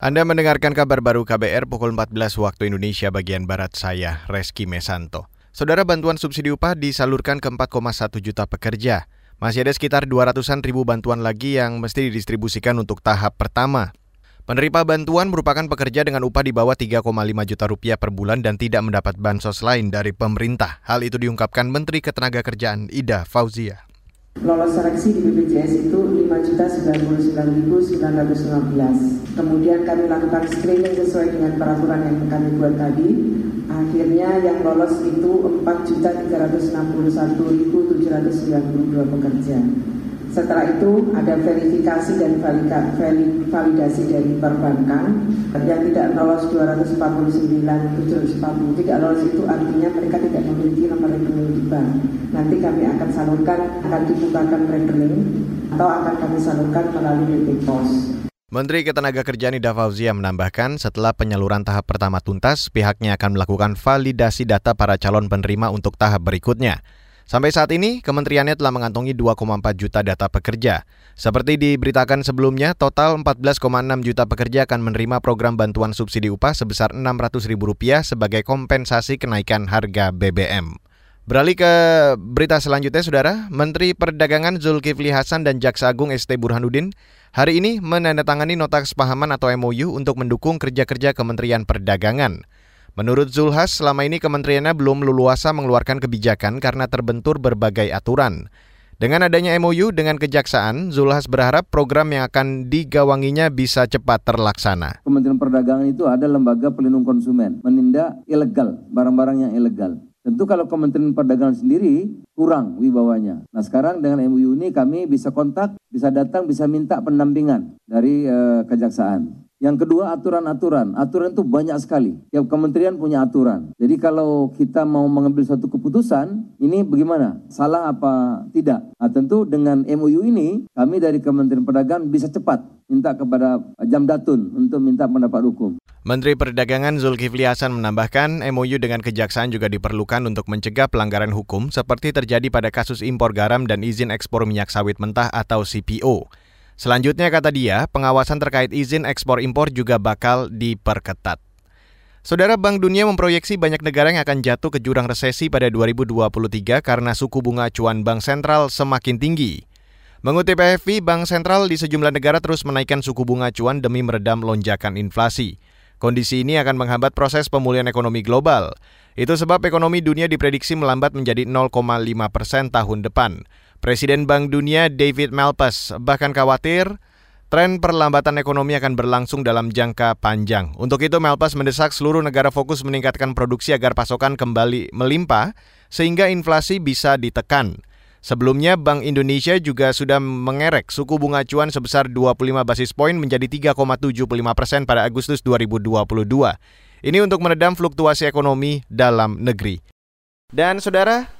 Anda mendengarkan kabar baru KBR pukul 14 waktu Indonesia bagian Barat saya, Reski Mesanto. Saudara bantuan subsidi upah disalurkan ke 4,1 juta pekerja. Masih ada sekitar 200-an ribu bantuan lagi yang mesti didistribusikan untuk tahap pertama. Penerima bantuan merupakan pekerja dengan upah di bawah 3,5 juta rupiah per bulan dan tidak mendapat bansos lain dari pemerintah. Hal itu diungkapkan Menteri Ketenagakerjaan Ida Fauzia. Lolos seleksi di BPJS itu 5.099.915. Kemudian kami lakukan screening sesuai dengan peraturan yang kami buat tadi. Akhirnya yang lolos itu 4.361.792 pekerja. Setelah itu ada verifikasi dan validasi dari perbankan yang tidak lolos 249 740 tidak lolos itu artinya mereka tidak memiliki nomor rekening di bank. Nanti kami akan salurkan akan dibukakan rekening atau akan kami salurkan melalui BP Pos. Menteri Ketenagakerjaan Ida Fauzia menambahkan setelah penyaluran tahap pertama tuntas, pihaknya akan melakukan validasi data para calon penerima untuk tahap berikutnya. Sampai saat ini, kementeriannya telah mengantongi 2,4 juta data pekerja. Seperti diberitakan sebelumnya, total 14,6 juta pekerja akan menerima program bantuan subsidi upah sebesar Rp600.000 sebagai kompensasi kenaikan harga BBM. Beralih ke berita selanjutnya, Saudara. Menteri Perdagangan Zulkifli Hasan dan Jaksa Agung ST Burhanuddin hari ini menandatangani nota kesepahaman atau MOU untuk mendukung kerja-kerja Kementerian Perdagangan. Menurut Zulhas, selama ini kementeriannya belum leluasa mengeluarkan kebijakan karena terbentur berbagai aturan. Dengan adanya MOU dengan kejaksaan, Zulhas berharap program yang akan digawanginya bisa cepat terlaksana. Kementerian Perdagangan itu ada lembaga pelindung konsumen, menindak ilegal, barang-barang yang ilegal. Tentu kalau Kementerian Perdagangan sendiri kurang wibawanya. Nah sekarang dengan MOU ini kami bisa kontak, bisa datang, bisa minta pendampingan dari uh, kejaksaan. Yang kedua aturan-aturan. Aturan itu banyak sekali. Tiap kementerian punya aturan. Jadi kalau kita mau mengambil suatu keputusan, ini bagaimana? Salah apa tidak? Nah, tentu dengan MOU ini, kami dari Kementerian Perdagangan bisa cepat minta kepada Jam Datun untuk minta pendapat hukum. Menteri Perdagangan Zulkifli Hasan menambahkan MOU dengan kejaksaan juga diperlukan untuk mencegah pelanggaran hukum seperti terjadi pada kasus impor garam dan izin ekspor minyak sawit mentah atau CPO. Selanjutnya kata dia, pengawasan terkait izin ekspor-impor juga bakal diperketat. Saudara Bank Dunia memproyeksi banyak negara yang akan jatuh ke jurang resesi pada 2023 karena suku bunga acuan Bank Sentral semakin tinggi. Mengutip AFP, Bank Sentral di sejumlah negara terus menaikkan suku bunga acuan demi meredam lonjakan inflasi. Kondisi ini akan menghambat proses pemulihan ekonomi global. Itu sebab ekonomi dunia diprediksi melambat menjadi 0,5 persen tahun depan. Presiden Bank Dunia David Malpass bahkan khawatir tren perlambatan ekonomi akan berlangsung dalam jangka panjang. Untuk itu Malpass mendesak seluruh negara fokus meningkatkan produksi agar pasokan kembali melimpah sehingga inflasi bisa ditekan. Sebelumnya, Bank Indonesia juga sudah mengerek suku bunga acuan sebesar 25 basis poin menjadi 3,75 persen pada Agustus 2022. Ini untuk meredam fluktuasi ekonomi dalam negeri. Dan saudara,